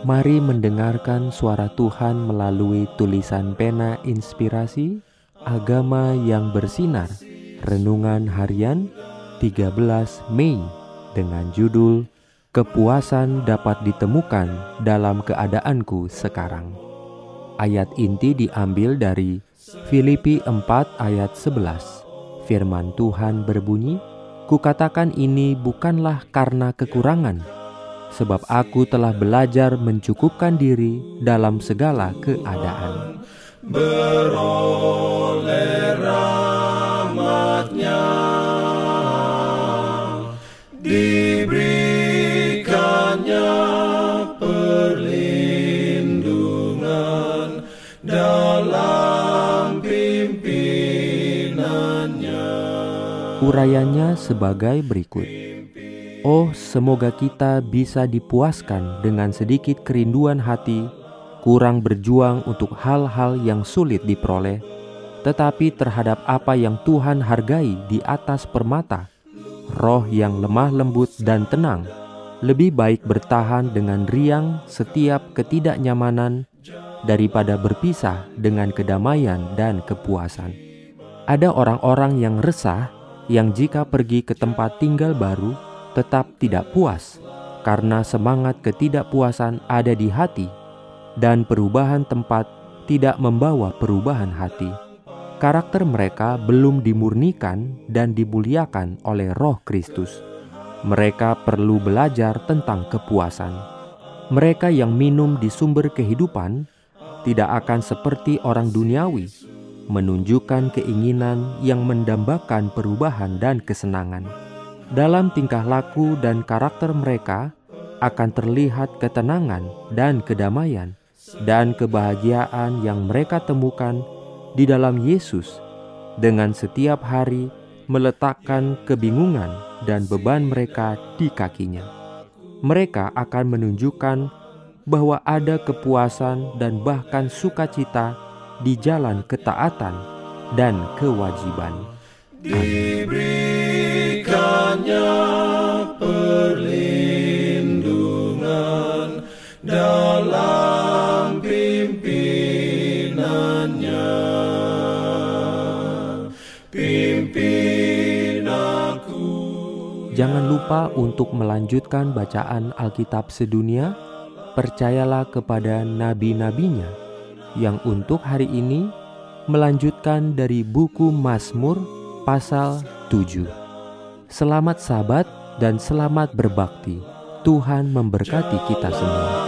Mari mendengarkan suara Tuhan melalui tulisan pena inspirasi Agama yang bersinar Renungan harian 13 Mei dengan judul Kepuasan dapat ditemukan dalam keadaanku sekarang. Ayat inti diambil dari Filipi 4 ayat 11 Firman Tuhan berbunyi Kukatakan ini bukanlah karena kekurangan sebab aku telah belajar mencukupkan diri dalam segala keadaan. Beroleh rahmatnya diberikannya perlindungan dalam pimpinannya. Urayanya sebagai berikut. Oh, semoga kita bisa dipuaskan dengan sedikit kerinduan hati, kurang berjuang untuk hal-hal yang sulit diperoleh, tetapi terhadap apa yang Tuhan hargai di atas permata, roh yang lemah lembut dan tenang, lebih baik bertahan dengan riang setiap ketidaknyamanan daripada berpisah dengan kedamaian dan kepuasan. Ada orang-orang yang resah yang jika pergi ke tempat tinggal baru, tetap tidak puas karena semangat ketidakpuasan ada di hati dan perubahan tempat tidak membawa perubahan hati. Karakter mereka belum dimurnikan dan dimuliakan oleh Roh Kristus. Mereka perlu belajar tentang kepuasan. Mereka yang minum di sumber kehidupan tidak akan seperti orang duniawi, menunjukkan keinginan yang mendambakan perubahan dan kesenangan dalam tingkah laku dan karakter mereka akan terlihat ketenangan dan kedamaian dan kebahagiaan yang mereka temukan di dalam Yesus dengan setiap hari meletakkan kebingungan dan beban mereka di kakinya. Mereka akan menunjukkan bahwa ada kepuasan dan bahkan sukacita di jalan ketaatan dan kewajiban. Amin hanya perlindungan dalam pimpinannya. Pimpin. Jangan lupa untuk melanjutkan bacaan Alkitab sedunia. Percayalah kepada nabi-nabinya yang untuk hari ini melanjutkan dari buku Mazmur pasal 7. Selamat sabat dan selamat berbakti. Tuhan memberkati kita semua.